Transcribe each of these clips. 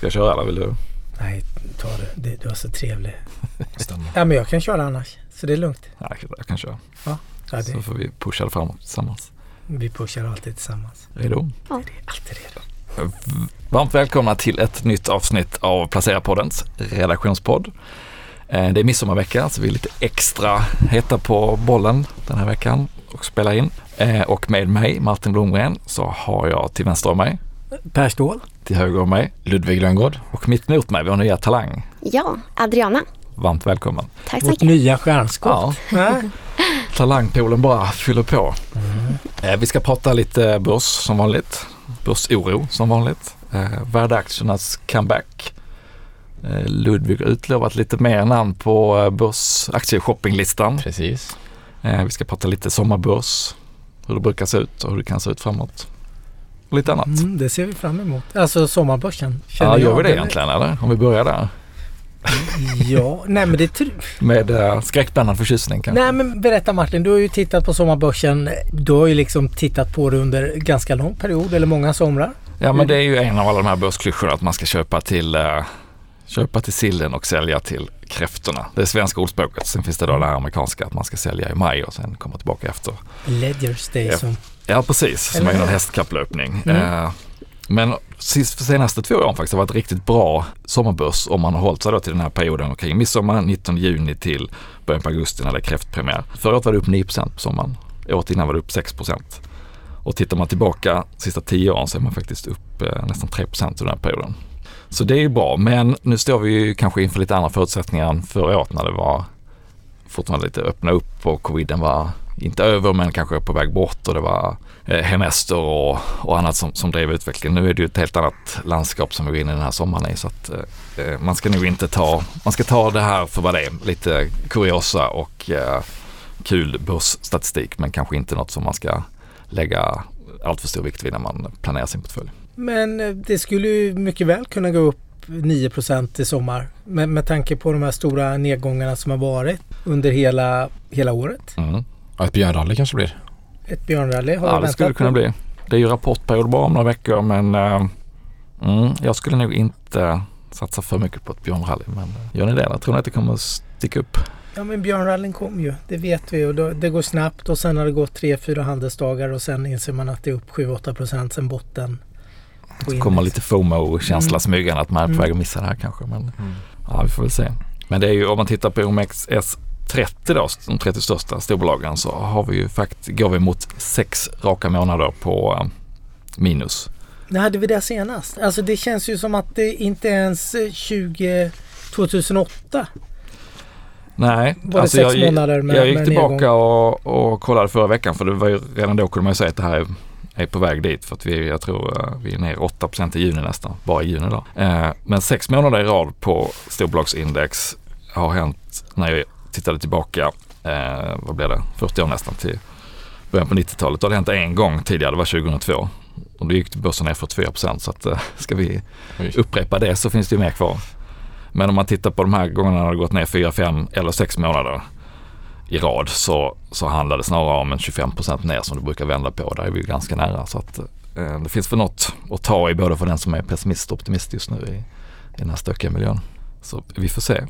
Ska jag köra eller vill du? Nej, ta det. det du var så trevlig. Stämmer. Ja, men jag kan köra annars. Så det är lugnt. Nej, jag kan- jag kan köra. Ja, det, Så får vi pusha det framåt tillsammans. vi pushar alltid tillsammans. Redo? Det är alltid redo. Varmt välkomna till ett nytt avsnitt av Placera-poddens redaktionspodd. Eh, Det är midsommarvecka så vi är lite extra heta på bollen den här veckan och spelar in. Eh, Och med mig, Martin Blomgren, så har jag till vänster om mig, Per Ståhl. till höger om mig Ludvig Lönngård. och mitt emot mig, vår nya talang. Ja, Adriana. Varmt välkommen. Tack så Vårt mycket. nya stjärnskott. Ja, talangpoolen bara fyller på. Eh, Vi ska prata lite börs som vanligt. Börsoro som vanligt. Eh, Värdeaktiernas comeback. Eh, Ludvig har utlovat lite mer namn på börsaktieshoppinglistan. Precis. Vi ska prata lite sommarbörs, hur det brukar se ut och hur det kan se ut framåt. Och lite annat. Mm, det ser vi fram emot. Alltså sommarbörsen. Ja, gör jag. vi det egentligen eller? Om vi börjar där. Ja, nej men det tror Med eh, skräckblandad förtjusning kanske. Nej men berätta Martin, du har ju tittat på sommarbörsen. Du har ju liksom tittat på det under ganska lång period eller många somrar. Ja men det är ju en av alla de här börsklyschorna att man ska köpa till, eh, köpa till sillen och sälja till kräftorna. Det är svenska ordspråket. Sen finns det då det här amerikanska att man ska sälja i maj och sen komma tillbaka efter. Ledgers Day som... Ja precis, som är hur? hästkapplöpning. Mm. Eh, men sist, för senaste två åren faktiskt har varit riktigt bra sommarbörs om man har hållit sig då till den här perioden omkring midsommar 19 juni till början på augusti när det är kräftpremiär. Förra året var det upp 9 på sommaren. Året innan var det upp 6 Och tittar man tillbaka de sista 10 åren så är man faktiskt upp eh, nästan 3% under den här perioden. Så det är ju bra, men nu står vi ju kanske inför lite andra förutsättningar än förra året när det var fortfarande lite öppna upp och coviden var inte över men kanske på väg bort och det var eh, hemester och, och annat som, som drev utvecklingen. Nu är det ju ett helt annat landskap som vi går in i den här sommaren i så att eh, man ska nog inte ta, man ska ta det här för vad det är, lite kuriosa och eh, kul börsstatistik men kanske inte något som man ska lägga allt för stor vikt vid när man planerar sin portfölj. Men eh, det skulle ju mycket väl kunna gå upp 9% i sommar. Med, med tanke på de här stora nedgångarna som har varit under hela, hela året. Mm. Ja, ett björnrally kanske blir. Ett björnrally har Ja det skulle det kunna bli. Det är ju rapportperiod bara om några veckor men eh, mm, jag skulle nog inte satsa för mycket på ett björnrally. Men eh, gör ni det eller tror ni att det kommer att sticka upp? Ja men björnrallyn kom ju. Det vet vi och då, det går snabbt och sen har det gått 3-4 handelsdagar och sen inser man att det är upp 7-8% sen botten. Så kommer lite FOMO-känsla Mm. smygande att man är på Mm. väg att missa det här kanske. Men ja, vi får väl se. Men det är ju om man tittar på OMXS30 då, de 30 största storbolagen så har vi ju faktiskt, går vi mot sex raka månader på eh, minus. När hade vi det senast? Alltså det känns ju som att det inte ens eh, 20... 2008 Nej, var det alltså sex jag, månader med, jag gick tillbaka och, och kollade förra veckan för det var ju, redan då kunde man ju säga att det här är, är på väg dit för att vi, jag tror eh, vi är ner 8% i juni nästan, bara i juni då. Eh, men sex månader i rad på storbolagsindex har hänt när jag tittade tillbaka, eh, vad blev det, 40 år nästan till början på 90-talet. Då hade det hänt en gång tidigare, det var 2002. Och då gick börsen ner 44 så att eh, ska vi upprepa det så finns det ju mer kvar. Men om man tittar på de här gångerna när det gått ner 4, 5 eller 6 månader i rad så, så handlar det snarare om en 25% ner som det brukar vända på. Där är vi ju ganska nära. Så att, eh, det finns för något att ta i både för den som är pessimist och optimist just nu i, i den här stökiga miljön. Så vi får se.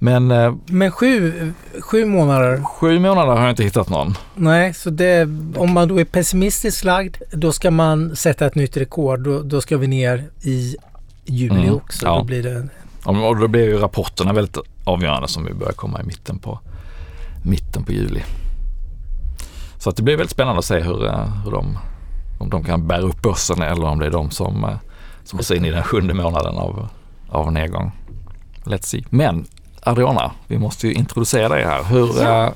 Men eh, Men sju, sju månader. sju månader har jag inte hittat någon. Nej, så det, om man då är pessimistiskt lagd då ska man sätta ett nytt rekord. Då, då ska vi ner i juli Mm, också. ja. Då blir det, Och då blir ju rapporterna väldigt avgörande som vi börjar komma i mitten på, mitten på juli. Så att det blir väldigt spännande att se hur, eh, hur de, om de kan bära upp börsen eller om det är de som, eh, som måste in i den sjunde månaden av, av nedgång. Let's see. Men Adriana, vi måste ju introducera dig här. Hur, Ja. eh,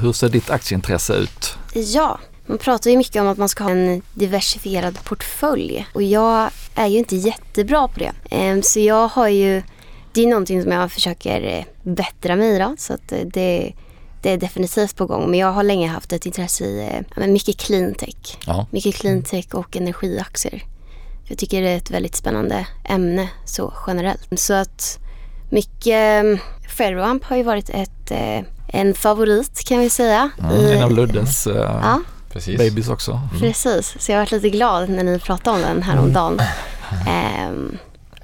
hur ser ditt aktieintresse ut? Ja, man pratar ju mycket om att man ska ha en diversifierad portfölj och jag är ju inte jättebra på det. Ehm, Så jag har ju, det är någonting som jag försöker eh, bättra mig i då, så att eh, det, det är definitivt på gång. Men jag har länge haft ett intresse i mycket cleantech. Ja. Mycket cleantech och energiaktier. Jag tycker det är ett väldigt spännande ämne så generellt. Så att mycket um, Ferroamp har ju varit ett, eh, en favorit kan vi säga. Mm, i- en av Luddes eh, Ja, babies också. Mm. precis. Så jag har varit lite glad när ni pratade om den här om dagen.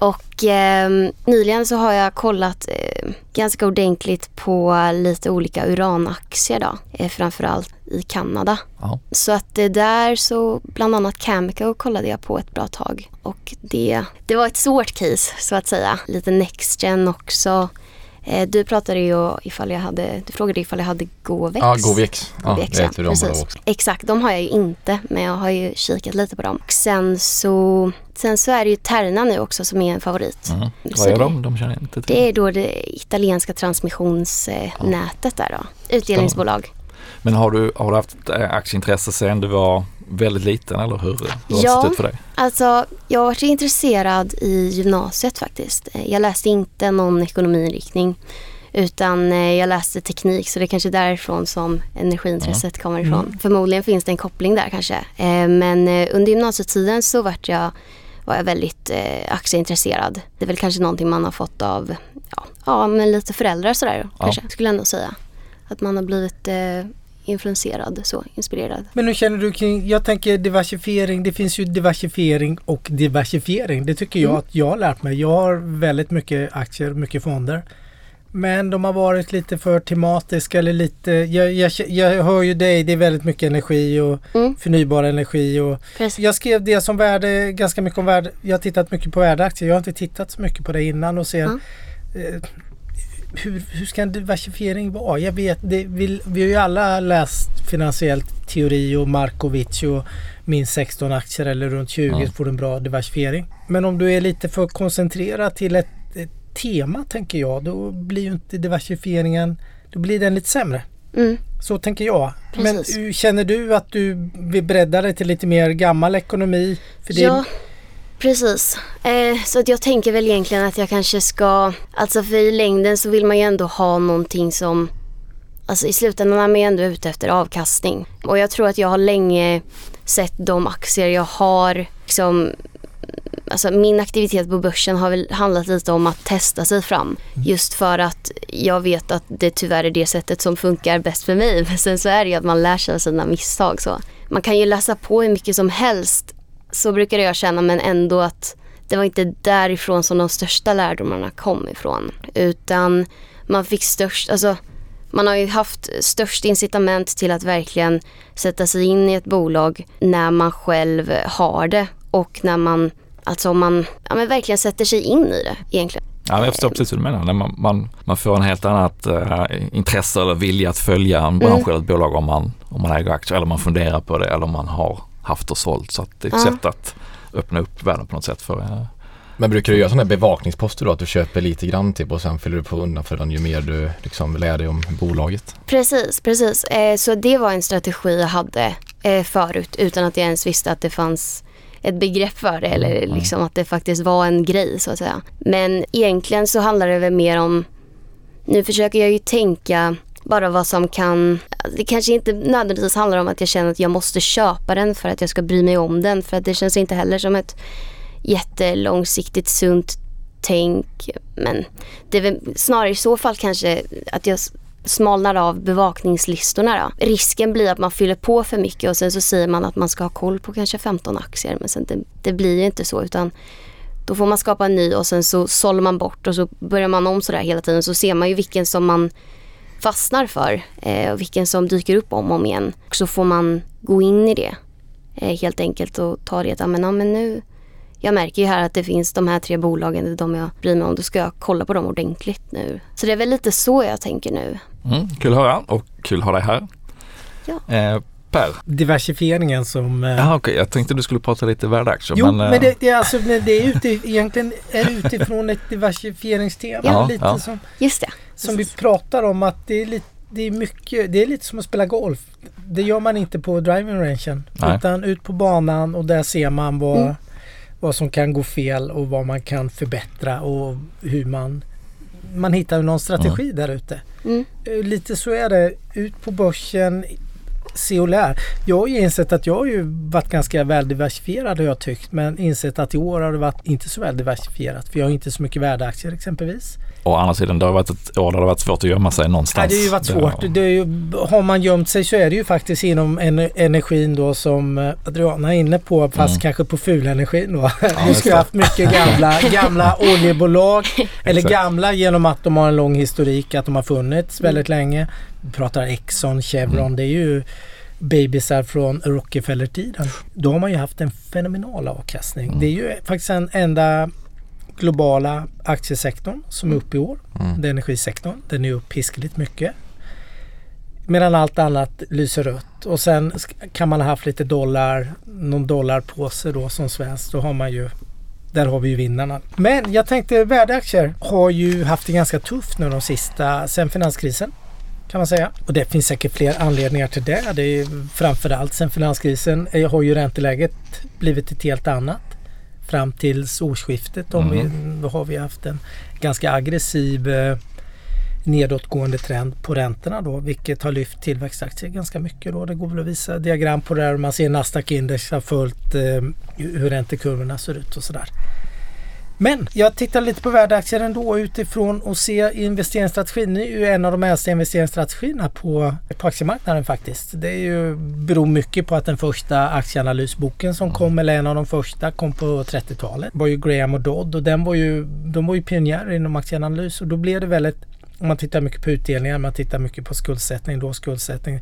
Och eh, nyligen så har jag kollat eh, ganska ordentligt på lite olika uranaktier då. Eh, framförallt i Kanada. Ja. Så att det där så bland annat Cameco kollade jag på ett bra tag. Och det, det var ett svårt case så att säga. Lite NextGen också. Eh, du pratade ju ifall jag hade, du frågade ifall jag hade Govex. Ja, Govex. Ja, Govex, det heter de precis. också. Exakt, de har jag ju inte men jag har ju kikat lite på dem. Och sen så, sen så är det ju Terna nu också som är en favorit. Mm. Vad är det- de? De känner jag inte till. Det är då det italienska transmissionsnätet där då. Utdelningsbolag. Men har du, har du haft eh, aktieintresse sedan du var väldigt liten eller hur, hur har det Ja. sett ut för dig? Alltså, jag varit intresserad i gymnasiet faktiskt. Eh, Jag läste inte någon ekonomiinriktning utan eh, jag läste teknik så det är kanske därifrån som energiintresset kommer ifrån. Förmodligen finns det en koppling där kanske. Men under gymnasietiden så vart jag, var jag väldigt aktieintresserad. Det är väl kanske någonting man har fått av ja, ja, men lite föräldrar sådär kanske, skulle jag ändå säga. Att man har blivit influenserad, så inspirerad. Men hur känner du kring, jag tänker diversifiering, det finns ju diversifiering och diversifiering. Det tycker jag Mm. att jag har lärt mig. Jag har väldigt mycket aktier, mycket fonder. Men de har varit lite för tematiska eller lite, jag, jag, jag hör ju dig, det är väldigt mycket energi och Mm, förnybar energi och precis. jag skrev det som värde, ganska mycket om värde, jag har tittat mycket på värdeaktier. Jag har inte tittat så mycket på det innan och ser Ja. Hur, hur ska en diversifiering vara? Jag vet, det, vi, vi har ju alla läst finansiell teori och Markovic och minst 16 aktier eller runt 20 Mm. får du en bra diversifiering. Men om du är lite för koncentrerad till ett, ett tema tänker jag, då blir ju inte diversifieringen, då blir den lite sämre. Mm. Så tänker jag. Precis. Men känner du att du vill bredda dig till lite mer gammal ekonomi? För det, Ja, precis. Eh, så att jag tänker väl egentligen att jag kanske ska, alltså för i längden så vill man ju ändå ha någonting som, alltså i slutändan är man ju ändå ute efter avkastning. Och jag tror att jag har länge sett de aktier jag har, liksom, alltså min aktivitet på börsen har väl handlat lite om att testa sig fram. Just för att jag vet att det tyvärr är det sättet som funkar bäst för mig. Men sen så är det ju att man lär sig av sina misstag. Så. Man kan ju läsa på hur mycket som helst så brukar jag känna men ändå att det var inte därifrån som de största lärdomarna kom ifrån. Utan man fick störst, alltså man har ju haft störst incitament till att verkligen sätta sig in i ett bolag när man själv har det och när man, alltså om man ja, men verkligen sätter sig in i det egentligen. Ja, jag förstår precis vad du menar. När man, man, man får en helt annat eh, intresse eller vilja att följa en bransch eller ett bolag om man, om man äger aktier eller man funderar på det eller om man har haft och sålt. Så att det är ett Ja. sätt att öppna upp världen på något sätt för eh, Men brukar du göra sådana här bevakningsposter då? Att du köper lite grann typ och sen fyller du på undan för den ju mer du liksom lär dig om bolaget? Precis, precis. Eh, så det var en strategi jag hade eh, förut utan att jag ens visste att det fanns ett begrepp för det eller liksom att det faktiskt var en grej så att säga. Men egentligen så handlar det väl mer om, nu försöker jag ju tänka bara vad som kan, det kanske inte nödvändigtvis handlar om att jag känner att jag måste köpa den för att jag ska bry mig om den för att det känns inte heller som ett jättelångsiktigt sunt tänk. Men det är väl snarare i så fall kanske att jag smalnar av bevakningslistorna då. Risken blir att man fyller på för mycket och sen så säger man att man ska ha koll på kanske 15 aktier men sen det, det blir ju inte så utan då får man skapa en ny och sen så sållar man bort och så börjar man om sådär hela tiden så ser man ju vilken som man fastnar för eh, och vilken som dyker upp om och om igen. Och så får man gå in i det eh, helt enkelt och ta det att ja, men, ja, men nu jag märker ju här att det finns de här tre bolagen, det är de jag bryr mig om. Då ska jag kolla på dem ordentligt nu. Så det är väl lite så jag tänker nu. mm, kul att höra och kul att ha dig här. Ja. Eh, per, diversifieringen som... eh, Jaha, okej, jag tänkte du skulle prata lite värdeaktier. Jo, men, men, eh, det, det, är alltså, det är ute, egentligen är det utifrån ett diversifieringstema. Ja, lite ja. Som, Just det. som vi pratar om att det är, lite, det är mycket, det är lite som att spela golf. Det gör man inte på driving rangen. Nej. Utan ut på banan och där ser man vad, Mm. vad som kan gå fel och vad man kan förbättra och hur man man hittar någon strategi där ute. Mm. Eh, Lite så är det. Ut på börsen se och lär. Jag har ju insett att jag har ju varit ganska väl diversifierad har jag tyckt. Men insett att i år har det varit inte så väl diversifierat. För jag har inte så mycket värdeaktier exempelvis. Å andra sidan, det har varit ett år där det har varit svårt att gömma sig någonstans. Nej, det har ju varit svårt. Ju, har man gömt sig så är det ju faktiskt inom en, energin då som Adriana är inne på. Fast mm. kanske på fulenergin då. Ja, vi skulle haft mycket gamla, gamla oljebolag. eller gamla genom att de har en lång historik, att de har funnits väldigt länge. Vi pratar Exxon, Chevron. Mm. Det är ju bebisar från Rockefeller-tiden. Då har man ju haft en fenomenal avkastning. Mm. Det är ju faktiskt den enda globala aktiesektorn som är uppe i år. Mm. Det är energisektorn. Den är upp hiskeligt mycket. Medan allt annat lyser rött. Och sen kan man ha haft lite dollar, någon dollar på sig då som svensk. Då har man ju där har vi ju vinnarna. Men jag tänkte värdeaktier har ju haft det ganska tufft nu de sista, sen finanskrisen kan man säga. Och det finns säkert fler anledningar till det. det är framförallt sen finanskrisen har ju ränteläget blivit ett helt annat. Fram till årsskiftet om mm. vi, har vi haft en ganska aggressiv eh, nedåtgående trend på räntorna då vilket har lyft tillväxtaktier ganska mycket då. Det går väl att visa diagram på det där man ser Nasdaq index har följt eh, hur räntekurvorna ser ut och sådär. Men jag tittar lite på värdeaktier ändå utifrån och se investeringsstrategin. Det är ju en av de äldsta investeringsstrategierna på, på aktiemarknaden faktiskt. Det är ju, beror mycket på att den första aktieanalysboken som kom, eller en av de första, kom på 30-talet. var ju Graham och Dodd och den var ju, de var ju pionjärer inom aktieanalys och då blev det väldigt man tittar mycket på utdelningar, man tittar mycket på skuldsättning, då skuldsättning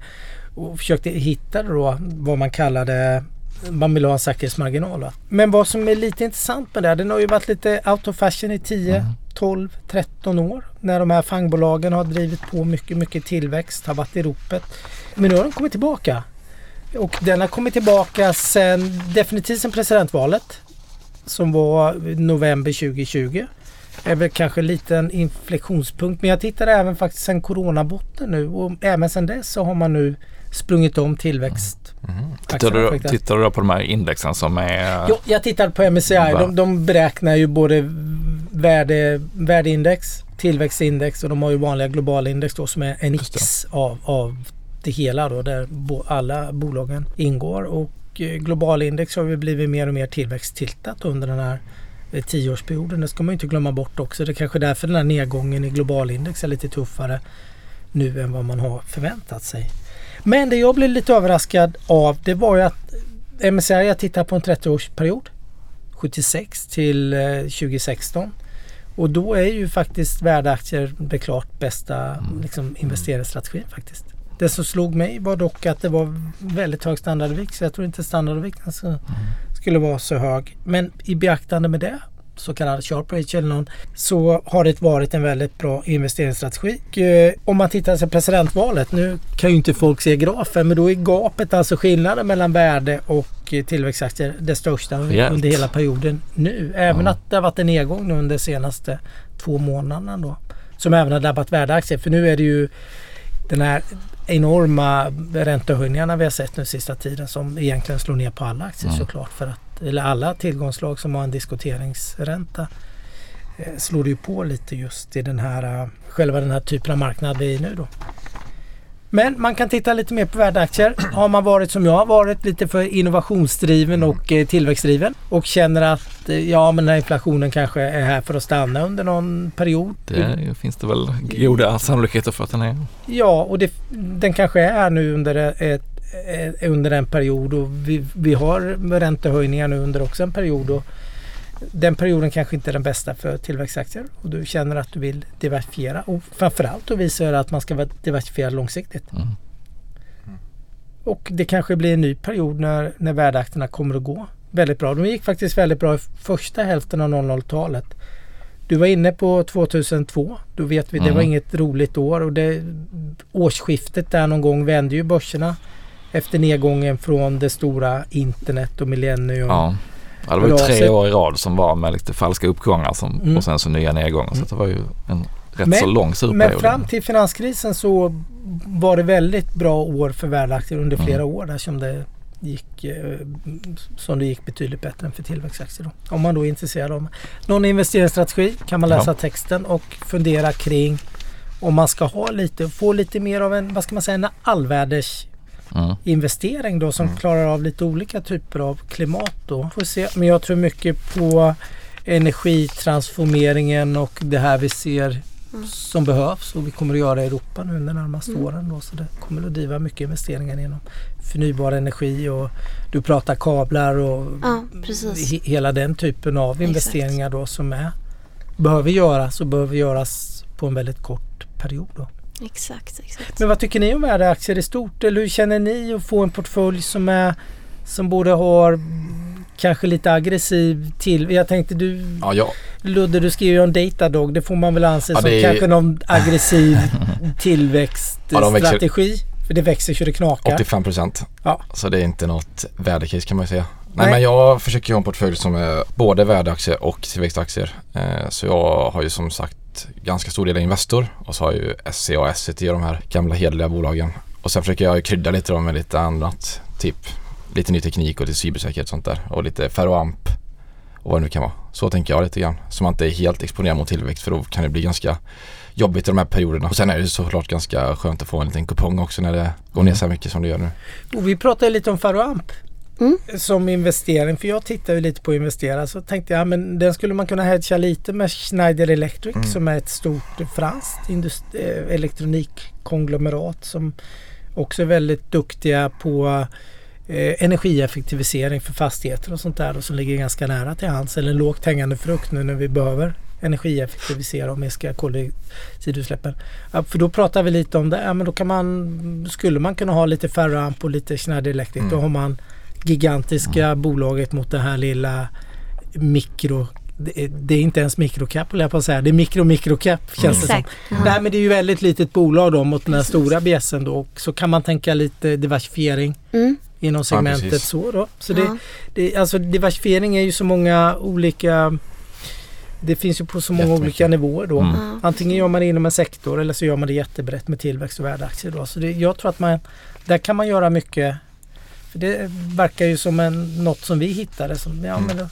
och försökte hitta då vad man kallade man vill ha en säkerhetsmarginal. Va? Men vad som är lite intressant med det, den har ju varit lite out of fashion i 10, mm. 12, 13 år. När de här fangbolagen har drivit på mycket, mycket tillväxt, har varit i ropet. Men nu har de kommit tillbaka. Och den har kommit tillbaka sen, definitivt sen presidentvalet. Som var november 2020. är väl kanske en liten inflektionspunkt. Men jag tittar även faktiskt sen coronabotten nu och även sen dess så har man nu sprungit om tillväxt. Mm. Tittar, du, tittar du på de här indexen som är? Jo, jag tittar på MSCI. De, de beräknar ju både värde, värdeindex, tillväxtindex och de har ju vanliga globala index då som är en X av, av det hela då där bo, alla bolagen ingår. Och eh, globalindex har ju blivit mer och mer tillväxttiltat under den här eh, tioårsperioden. Det ska man inte glömma bort också. Det är kanske därför den här nedgången i globalindex är lite tuffare nu än vad man har förväntat sig. Men det jag blev lite överraskad av det var ju att MSCI jag tittar på en 30-årsperiod. 76 till 2016. Eh, Och då är ju faktiskt värdeaktier det klart bästa mm. liksom, investeringsstrategin faktiskt. Det som slog mig var dock att det var väldigt hög standardvikt. Så jag tror inte standardvikten mm. skulle vara så hög. Men i beaktande med det så kallad sharp ratio eller någon, så har det varit en väldigt bra investeringsstrategi. Eh, om man tittar på presidentvalet, nu kan ju inte folk se grafen, men då är gapet, alltså skillnaden mellan värde och eh, tillväxtaktier det största Rejält. under hela perioden nu. Även ja. att det har varit en nedgång nu under de senaste två månaderna då. Som även har drabbat värdeaktier. För nu är det ju den här enorma räntehöjningarna vi har sett nu sista tiden som egentligen slår ner på alla aktier mm. såklart. För att eller alla tillgångslag som har en diskonteringsränta eh, slår ju på lite just i den här, eh, själva den här typen av marknad vi är i nu då. Men man kan titta lite mer på värdeaktier. Har man varit som jag har varit lite för innovationsdriven och eh, tillväxtdriven och känner att ja men den här inflationen kanske är här för att stanna under någon period. Det finns det väl goda sannolikheter för att den är. Ja och det, den kanske är här nu under ett under en period och vi, vi har räntehöjningar nu under också en period. Och den perioden kanske inte är den bästa för tillväxtaktier och du känner att du vill diversifiera och framförallt då visar det att man ska vara diversifierad långsiktigt. Mm. Och det kanske blir en ny period när, när värdeakterna kommer att gå väldigt bra. De gick faktiskt väldigt bra i första hälften av 00-talet. Du var inne på 2002. Då vet vi, mm. det var inget roligt år och det, årsskiftet där någon gång vände ju börserna efter nedgången från det stora internet och millennium. Ja. ja det var ju tre år i rad som var med lite falska uppgångar som, mm. och sen så nya nedgångar. Så det var ju en rätt men, så lång surperiod. Men fram till finanskrisen så var det väldigt bra år för värdeaktier under mm. flera mm. år där som det gick eh, som det gick betydligt bättre än för tillväxtaktier. Då. Om man då är intresserad av någon investeringsstrategi kan man läsa ja. texten och fundera kring om man ska ha lite, få lite mer av en, vad ska man säga, en allvärders mm. investering då som mm. klarar av lite olika typer av klimat då. Får se. Men jag tror mycket på energitransformeringen och det här vi ser mm. som behövs och vi kommer att göra i Europa nu de närmaste mm. åren. Då, så det kommer att driva mycket investeringar inom förnybar energi och du pratar kablar och ja, hela den typen av investeringar då som är behöver göras och behöver göras på en väldigt kort period. Då. Exakt, exakt. Men vad tycker ni om värdeaktier i stort? Eller hur känner ni att få en portfölj som är som både har kanske lite aggressiv till. Jag tänkte du ja, ja. Ludde du skriver ju om Datadog. Det får man väl anse ja, som är... kanske någon aggressiv tillväxtstrategi. Ja, för det växer så det knakar. 85 procent. Ja. Så det är inte något värdecase kan man säga. Nej, Nej men jag försöker ha en portfölj som är både värdeaktier och tillväxtaktier. Eh, så jag har ju som sagt ganska stor del Investor och så har jag ju SCA och Essity och de här gamla hederliga bolagen. Och sen försöker jag krydda lite då med lite annat. Typ lite ny teknik och lite cybersäkerhet och sånt där. Och lite ferroamp och vad det nu kan vara. Så tänker jag lite grann. Så man inte är helt exponerad mot tillväxt för då kan det bli ganska jobbigt i de här perioderna. Och sen är det såklart ganska skönt att få en liten kupong också när det går ner så här mycket som det gör nu. Och vi pratade lite om ferroamp. Mm. Som investering, för jag tittar ju lite på att investera så tänkte jag men den skulle man kunna hedga lite med Schneider Electric mm. som är ett stort franskt eh, elektronikkonglomerat som också är väldigt duktiga på eh, energieffektivisering för fastigheter och sånt där och som ligger ganska nära till hands eller en lågt hängande frukt nu när vi behöver energieffektivisera och minska koldioxidutsläppen. Ja, för då pratar vi lite om det. Ja, men då kan man, skulle man kunna ha lite Ferroamp och lite Schneider Electric. Mm. Då har man gigantiska mm. bolaget mot det här lilla mikro det är, det är inte ens mikrocap jag på att säga. Det är mikro mikrocap känns mm. det som. Mm. Nej men det är ju väldigt litet bolag då mot den här stora bjässen då. Så kan man tänka lite diversifiering mm. inom segmentet ja, så då. Så det, det, alltså diversifiering är ju så många olika det finns ju på så många olika nivåer då. Mm. Antingen gör man det inom en sektor eller så gör man det jättebrett med tillväxt och värdeaktier då. Så det, jag tror att man, där kan man göra mycket för det verkar ju som en, något som vi hittade. Som, ja, men mm,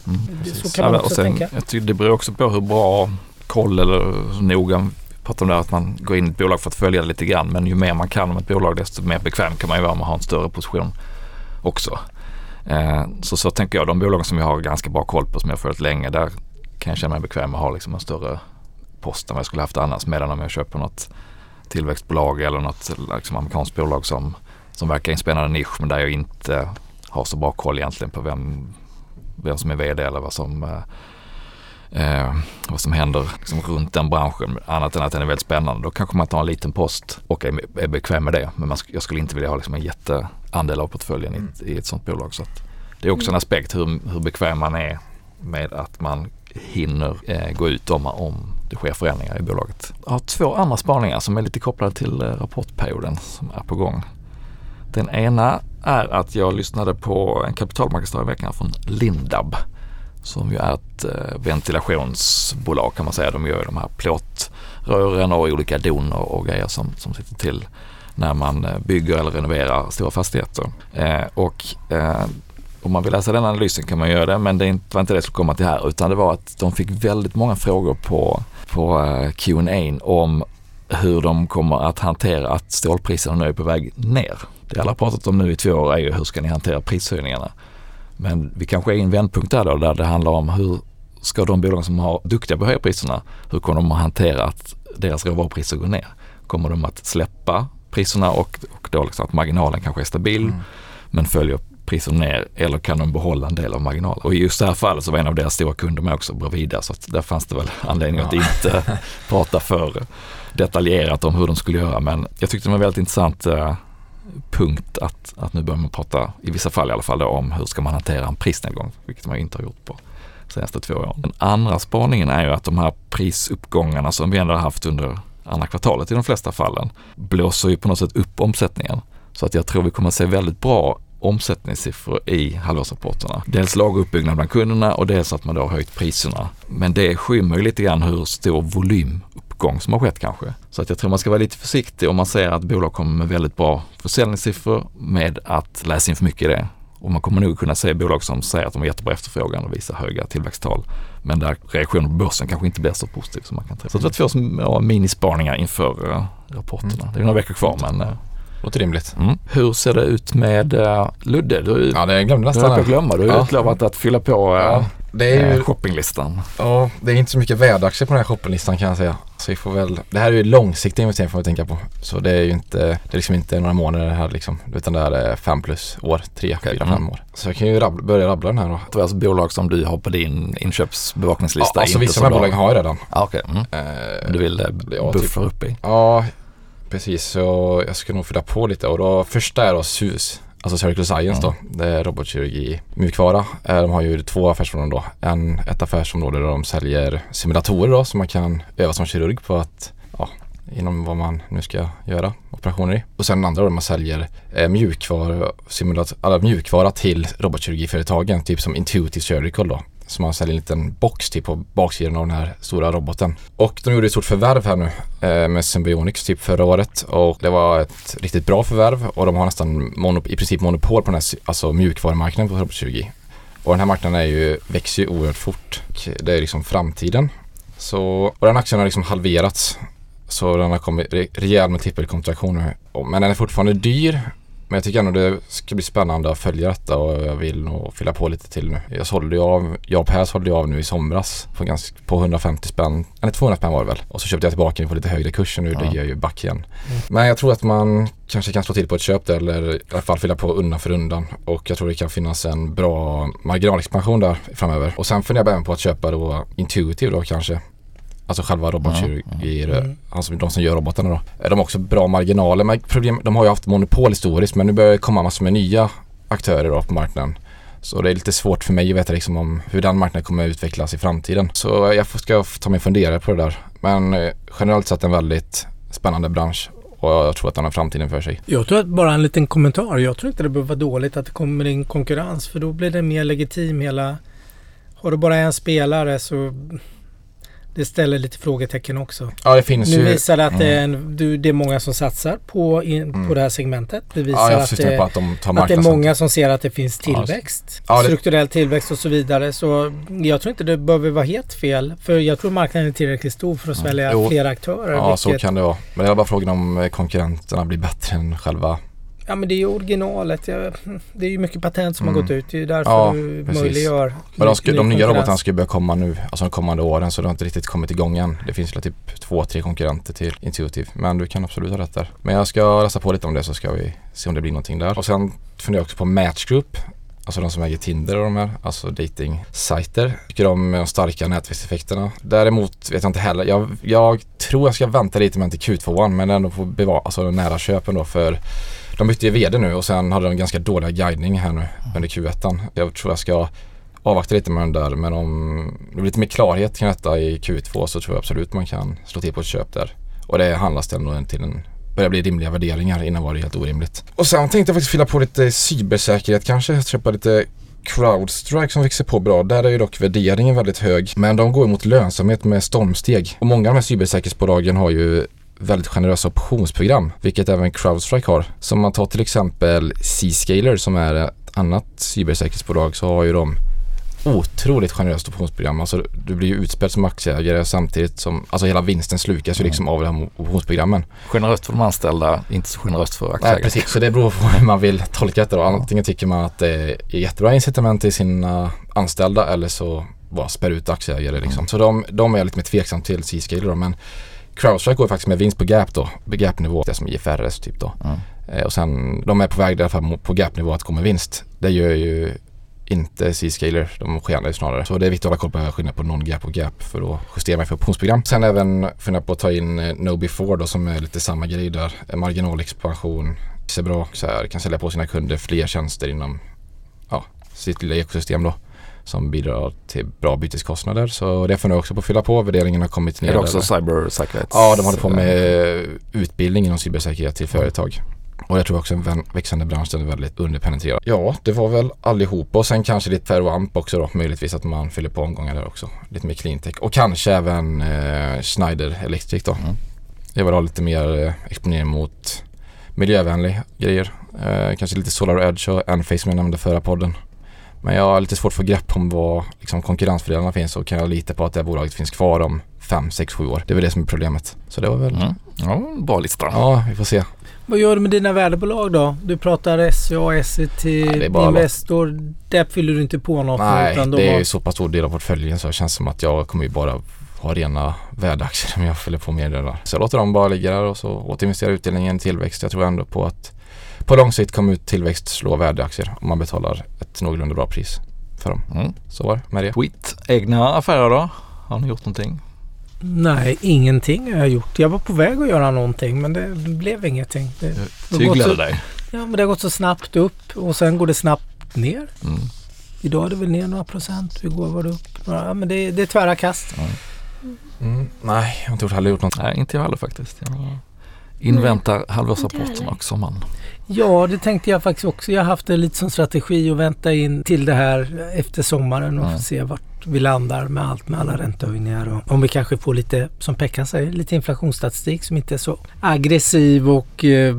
så kan man också sen, tänka. Jag tycker det beror också på hur bra koll eller noga pratar om det att man går in i ett bolag för att följa det lite grann. Men ju mer man kan om ett bolag desto mer bekväm kan man ju vara med att ha en större position också. Eh, så så tänker jag. De bolagen som jag har ganska bra koll på som jag har följt länge där kan jag känna mig bekväm med att ha liksom en större post än vad jag skulle haft annars. Medan om jag köper något tillväxtbolag eller något liksom amerikanskt bolag som som verkar i en spännande nisch men där jag inte har så bra koll egentligen på vem, vem som är VD eller vad som, eh, eh, vad som händer liksom runt den branschen. Annat än att den är väldigt spännande. Då kanske man tar en liten post och är, är bekväm med det. Men man, jag skulle inte vilja ha liksom en jätteandel av portföljen mm. i, i, ett sånt bolag. Så det är också en aspekt hur, hur bekväm man är med att man hinner eh, gå ut om, om det sker förändringar i bolaget. Jag har två andra spaningar som är lite kopplade till eh, rapportperioden som är på gång. Den ena är att jag lyssnade på en kapitalmarknadsdag i veckan från Lindab som ju är ett eh, ventilationsbolag kan man säga. De gör de här plåtrören och olika don och, grejer som, som sitter till när man eh, bygger eller renoverar stora fastigheter. Eh, och eh, om man vill läsa den analysen kan man göra det men det var inte det som komma till här utan det var att de fick väldigt många frågor på, på eh, Q&A om hur de kommer att hantera att stålpriserna nu är på väg ner. Det alla pratat om nu i två år är ju hur ska ni hantera prishöjningarna? Men vi kanske är i en vändpunkt där då där det handlar om hur ska de bolag som har duktiga på att höja priserna, hur kommer de att hantera att deras råvarupriser går ner? Kommer de att släppa priserna och, och då liksom att marginalen kanske är stabil mm. men följer priserna ner eller kan de behålla en del av marginalen? Och i just det här fallet så var en av deras stora kunder med också Bravida så att där fanns det väl anledning ja. att inte prata för detaljerat om hur de skulle göra men jag tyckte det var väldigt intressant eh, punkt att, att nu börjar man prata, i vissa fall i alla fall, då, om hur ska man hantera en prisnedgång, vilket man inte har gjort på de senaste två åren. Den andra spaningen är ju att de här prisuppgångarna som vi ändå har haft under andra kvartalet i de flesta fallen blåser ju på något sätt upp omsättningen. Så att jag tror vi kommer att se väldigt bra omsättningssiffror i halvårsrapporterna. Dels lageruppbyggnad bland kunderna och dels att man då har höjt priserna. Men det skymmer ju lite grann hur stor volym uppgång som har skett kanske. Så att jag tror man ska vara lite försiktig om man ser att bolag kommer med väldigt bra försäljningssiffror med att läsa in för mycket i det. Och man kommer nog kunna se bolag som säger att de har jättebra efterfrågan och visar höga tillväxttal. Men där reaktionen på börsen kanske inte blir så positiv som man kan tro. Så det var två ja, minispaningar inför uh, rapporterna. Mm. Det är några veckor kvar men uh, låter rimligt. Mm. Hur ser det ut med uh, Ludde? Du, ja, det glömde nästan. Du höll glömma. Du har ja. utlovat att fylla på uh, ja, det är ju, shoppinglistan. Ja, det är inte så mycket värdaktier på den här shoppinglistan kan jag säga. Så vi får väl, det här är ju långsiktig investering får vi tänka på. Så det är ju inte, det är liksom inte några månader här liksom. Utan det här är fem plus år, tre, okay. fyra, fem mm. år. Så jag kan ju rabbla, börja rabbla den här då. Det är alltså bolag som du har på din inköpsbevakningslista? Ja, alltså vissa av de här bolagen har jag redan. Ah, okay. Mm. Eh, du vill ja, buffa typ, upp i? Ja, precis. Så jag ska nog fylla på lite och då första är då SUS. Alltså Circle Science då. Det är robotkirurgi mjukvara. Eh, de har ju två affärsområden då. En, ett affärsområde där de säljer simulatorer då så man kan öva som kirurg på att ja, inom vad man nu ska göra operationer i. Och sen den andra då man säljer eh, mjukvara, simulat- mjukvara till robotkirurgiföretagen typ som Intuitive Surgical då som man säljer en liten box till på baksidan av den här stora roboten. Och de gjorde ett stort förvärv här nu eh, med Symbionics typ förra året och det var ett riktigt bra förvärv och de har nästan i princip monopol på den här alltså mjukvarumarknaden på Robot20. Och den här marknaden är ju, växer ju oerhört fort. Det är liksom framtiden. Så, och den aktien har liksom halverats. Så den har kommit rejäl multipelkontraktion nu. Men den är fortfarande dyr men jag tycker ändå det ska bli spännande att följa detta och jag vill nog fylla på lite till nu. Jag sålde ju av, jag och Per sålde ju av nu i somras på, ganska, på 150 spänn, eller 200 spänn var det väl. Och så köpte jag tillbaka den på lite högre kurs och nu ja. ligger jag ju back igen. Mm. Men jag tror att man kanske kan slå till på ett köp där eller i alla fall fylla på undan för undan. Och jag tror det kan finnas en bra marginalexpansion där framöver. Och sen funderar jag även på att köpa då Intuitive då kanske. Alltså själva robotkirurgi, mm. mm. alltså de som gör robotarna då. De har också bra marginaler men problem, de har ju haft monopol historiskt men nu börjar det komma massor med nya aktörer då på marknaden. Så det är lite svårt för mig att veta liksom om hur den marknaden kommer att utvecklas i framtiden. Så jag ska ta mig och fundera på det där. Men eh, generellt sett en väldigt spännande bransch och jag tror att den har framtiden för sig. Jag tror att bara en liten kommentar. Jag tror inte det behöver vara dåligt att det kommer in konkurrens för då blir det mer legitim hela... Har du bara en spelare så det ställer lite frågetecken också. Ja, det finns nu ju. Visar det att mm. det, är en, du, det är många som satsar på, in, mm. på det här segmentet. Det visar ja, att, det, att, de att det är många som ser att det finns tillväxt. Ja, det... Strukturell tillväxt och så vidare. Så jag tror inte det behöver vara helt fel. För jag tror marknaden är tillräckligt stor för att mm. svälja mm. fler aktörer. Ja, vilket... så kan det vara. Men det är bara frågan om konkurrenterna blir bättre än själva Ja men det är ju originalet. Det är ju mycket patent som mm. har gått ut. Det är ju därför ja, du precis. möjliggör Men de, ska, de nya robotarna ska börja komma nu, alltså de kommande åren så det har inte riktigt kommit igång än. Det finns väl typ två, tre konkurrenter till Intuitive. Men du kan absolut ha rätt där. Men jag ska läsa på lite om det så ska vi se om det blir någonting där. Och sen funderar jag också på Match Group. Alltså de som äger Tinder och de här, alltså dating-sajter. Tycker om de starka nätverkseffekterna. Däremot vet jag inte heller. Jag, jag tror jag ska vänta lite med till Q2 men ändå få bevara, alltså nära köpen då för de bytte ju VD nu och sen hade de ganska dåliga guidning här nu under Q1. Jag tror jag ska avvakta lite med den där men om det blir lite mer klarhet kring detta i Q2 så tror jag absolut man kan slå till på ett köp där. Och det handlas ändå till en börjar bli rimliga värderingar. Innan var det helt orimligt. Och sen tänkte jag faktiskt fylla på lite cybersäkerhet kanske. Köpa lite Crowdstrike som växer på bra. Där är ju dock värderingen väldigt hög. Men de går mot lönsamhet med stormsteg. Och många av de här cybersäkerhetsbolagen har ju väldigt generösa optionsprogram, vilket även Crowdstrike har. Så om man tar till exempel C-Scaler som är ett annat cybersäkerhetsbolag så har ju de otroligt generöst optionsprogram. Alltså du blir ju utspelad som aktieägare samtidigt som, alltså hela vinsten slukas ju liksom av de här optionsprogrammen. Generöst för de anställda, inte så generöst för aktieägare. Nej precis, så det beror på hur man vill tolka det då. Antingen tycker man att det är jättebra incitament till sina anställda eller så bara spär ut aktieägare liksom. Mm. Så de, de är jag lite mer tveksam till C-Scaler men Crowdstrike går faktiskt med vinst på gap då, på gap-nivå, det som IFRS typ då. Mm. Eh, och sen, de är på väg i alla fall på gap-nivå att gå med vinst. Det gör ju inte C-scaler, de skenar ju snarare. Så det är viktigt att hålla koll på skillnaden på non-gap och gap för att justera mig för optionsprogram. Sen även fundera på att ta in eh, No Before då som är lite samma grej där. Marginalexpansion, ser bra så här, kan sälja på sina kunder fler tjänster inom ja, sitt lilla ekosystem då som bidrar till bra byteskostnader. Så det får nu också på att fylla på. Värderingen har kommit ner. Är det också cybersäkerhet? Ja, de håller på med utbildning inom cybersäkerhet till företag. Och jag tror också en växande bransch är väldigt underpenetrerad. Ja, det var väl allihopa och sen kanske lite Ferroamp också då. Möjligtvis att man fyller på omgångar där också. Lite mer cleantech och kanske även eh, Schneider Electric då. Mm. Jag vill ha lite mer eh, exponering mot miljövänliga grejer. Eh, kanske lite Solar Edge och Enphase som jag nämnde förra podden. Men jag har lite svårt att få grepp om vad liksom, konkurrensfördelarna finns och kan jag lita på att det bolaget finns kvar om 5, 6, 7 år. Det är väl det som är problemet. Så det var väl mm. Ja, bra lista. Ja, vi får se. Vad gör du med dina värdebolag då? Du pratar SCA, SET, bara Investor. Där fyller du inte på något? Nej, utan de det är har- ju så pass stor del av portföljen så det känns som att jag kommer ju bara ha rena värdeaktier om jag fyller på mer där. Så jag låter dem bara ligga där och så återinvestera utdelningen i tillväxt. Jag tror ändå på att på lång sikt kommer ut tillväxt slå värdeaktier om man betalar ett någorlunda bra pris för dem. Mm. Så var det med det. Quit. Egna affärer då? Har ni gjort någonting? Nej, ingenting har jag gjort. Jag var på väg att göra någonting men det blev ingenting. Det, Du Det har gått tyglade så- dig? ja, men det har gått så snabbt upp och sen går det snabbt ner. Mm. Idag är det väl ner några procent. Igår var det upp några. Ja, men det, det är tvära kast. Mm. Nej, jag har inte gjort, heller gjort något. Nej, inte jag heller faktiskt. Jag inväntar halvårsrapporten och sommaren. Ja, det tänkte jag faktiskt också. Jag har haft det lite som strategi att vänta in till det här efter sommaren och Mm. se vart vi landar med allt med alla räntehöjningar och om vi kanske får lite, som Pekka säger, lite inflationsstatistik som inte är så aggressiv och eh,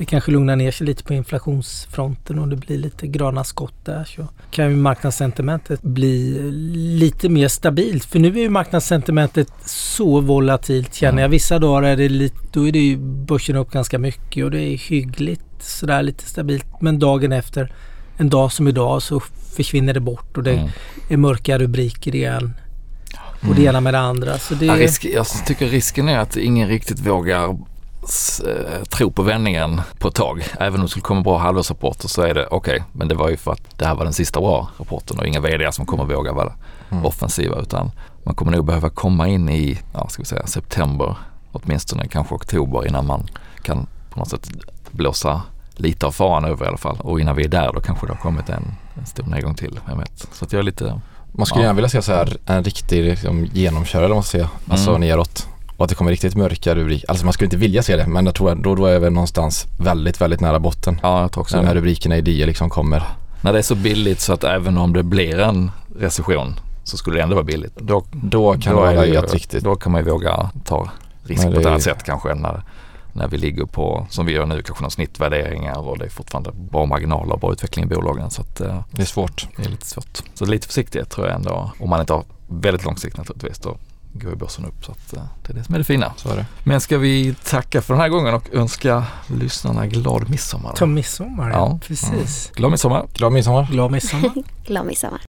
det kanske lugnar ner sig lite på inflationsfronten och det blir lite gröna skott där så kan ju marknadssentimentet bli lite mer stabilt. För nu är ju marknadssentimentet så volatilt känner jag. Vissa dagar är det lite, då är det ju börsen upp ganska mycket och det är hyggligt sådär lite stabilt. Men dagen efter, en dag som idag så försvinner det bort och det Mm. är mörka rubriker igen. Och det ena med det andra. Så det Ja, risk, jag tycker risken är att ingen riktigt vågar tro på vändningen på ett tag. Även om det skulle komma bra halvårsrapporter så är det okej, men det var ju för att det här var den sista bra rapporten och inga vd som kommer våga vara Mm. offensiva utan man kommer nog behöva komma in i, ja, ska vi säga september, åtminstone kanske oktober innan man kan på något sätt blåsa lite av faran över i alla fall. Och innan vi är där då kanske det har kommit en, en stor nedgång till, vem vet. Så att jag är lite, Man skulle Ja. gärna vilja se så här en riktig liksom, genomkörare eller vad man ska säga. Alltså Mm. neråt. Och att det kommer riktigt mörka rubriker. Alltså man skulle inte vilja se det men jag tror då, då är vi någonstans väldigt, väldigt nära botten. ja jag tror också När de här rubrikerna i DI liksom kommer. När det är så billigt så att även om det blir en recession så skulle det ändå vara billigt. Då, Då kan då det är vara ju- helt riktigt. Då kan man ju våga ta risk på ett det- annat sätt kanske när, när vi ligger på, som vi gör nu, kanske några snittvärderingar och det är fortfarande bra marginaler och bra utveckling i bolagen. Så att eh, Det är svårt. det är lite svårt. Så lite försiktighet tror jag ändå, om man inte har väldigt lång sikt naturligtvis, då går ju börsen upp. Så att, eh, det är det som är det fina. Så är det. Men ska vi tacka för den här gången och önska lyssnarna glad midsommar? Ta midsommar, ja. Precis. Glad midsommar! Glad midsommar. Glad midsommar. Glad midsommar.